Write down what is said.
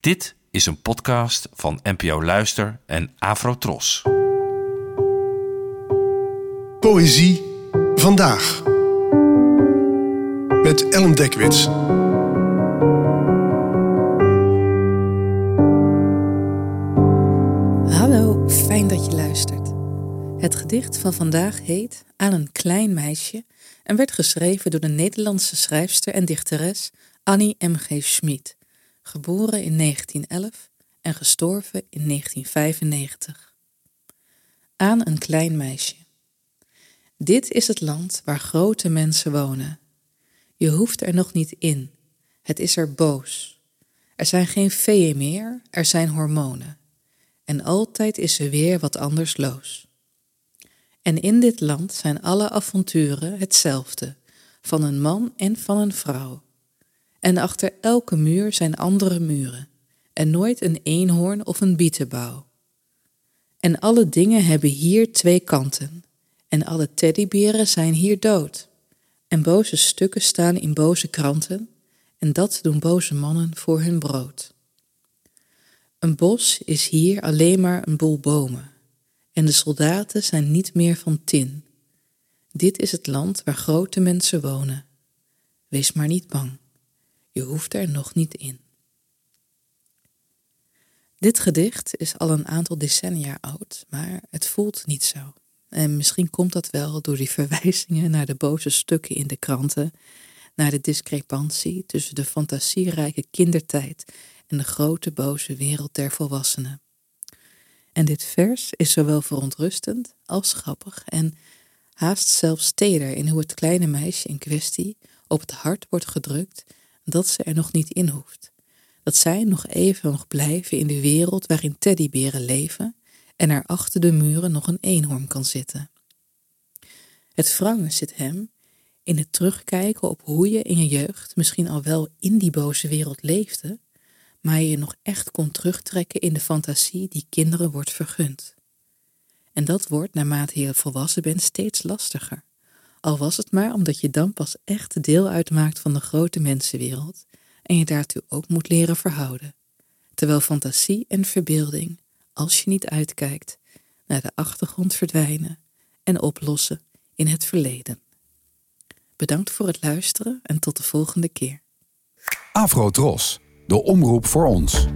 Dit is een podcast van NPO Luister en Afrotros. Poëzie vandaag. Met Ellen Dekwits. Hallo, fijn dat je luistert. Het gedicht van vandaag heet Aan een klein meisje en werd geschreven door de Nederlandse schrijfster en dichteres Annie M.G. Schmid, geboren in 1911 en gestorven in 1995. Aan een klein meisje. Dit is het land waar grote mensen wonen. Je hoeft er nog niet in. Het is er boos. Er zijn geen veeën meer, er zijn hormonen. En altijd is er weer wat anders los. En in dit land zijn alle avonturen hetzelfde, van een man en van een vrouw. En achter elke muur zijn andere muren, en nooit een eenhoorn of een bietenbouw. En alle dingen hebben hier twee kanten, en alle teddyberen zijn hier dood. En boze stukken staan in boze kranten, en dat doen boze mannen voor hun brood. Een bos is hier alleen maar een boel bomen, en de soldaten zijn niet meer van tin. Dit is het land waar grote mensen wonen. Wees maar niet bang, je hoeft er nog niet in. Dit gedicht is al een aantal decennia oud, maar het voelt niet zo. En misschien komt dat wel door die verwijzingen naar de boze stukken in de kranten, naar de discrepantie tussen de fantasierijke kindertijd en de grote boze wereld der volwassenen. En dit vers is zowel verontrustend als grappig en haast zelfs teder in hoe het kleine meisje in kwestie op het hart wordt gedrukt dat ze er nog niet in hoeft. Dat zij nog even mag blijven in de wereld waarin teddyberen leven en er achter de muren nog een eenhoorn kan zitten. Het wrangen zit hem in het terugkijken op hoe je in je jeugd misschien al wel in die boze wereld leefde, maar je je nog echt kon terugtrekken in de fantasie die kinderen wordt vergund. En dat wordt naarmate je volwassen bent steeds lastiger. Al was het maar omdat je dan pas echt deel uitmaakt van de grote mensenwereld en je daartoe ook moet leren verhouden. Terwijl fantasie en verbeelding, als je niet uitkijkt, naar de achtergrond verdwijnen en oplossen in het verleden. Bedankt voor het luisteren en tot de volgende keer. Afro Tros, de omroep voor ons.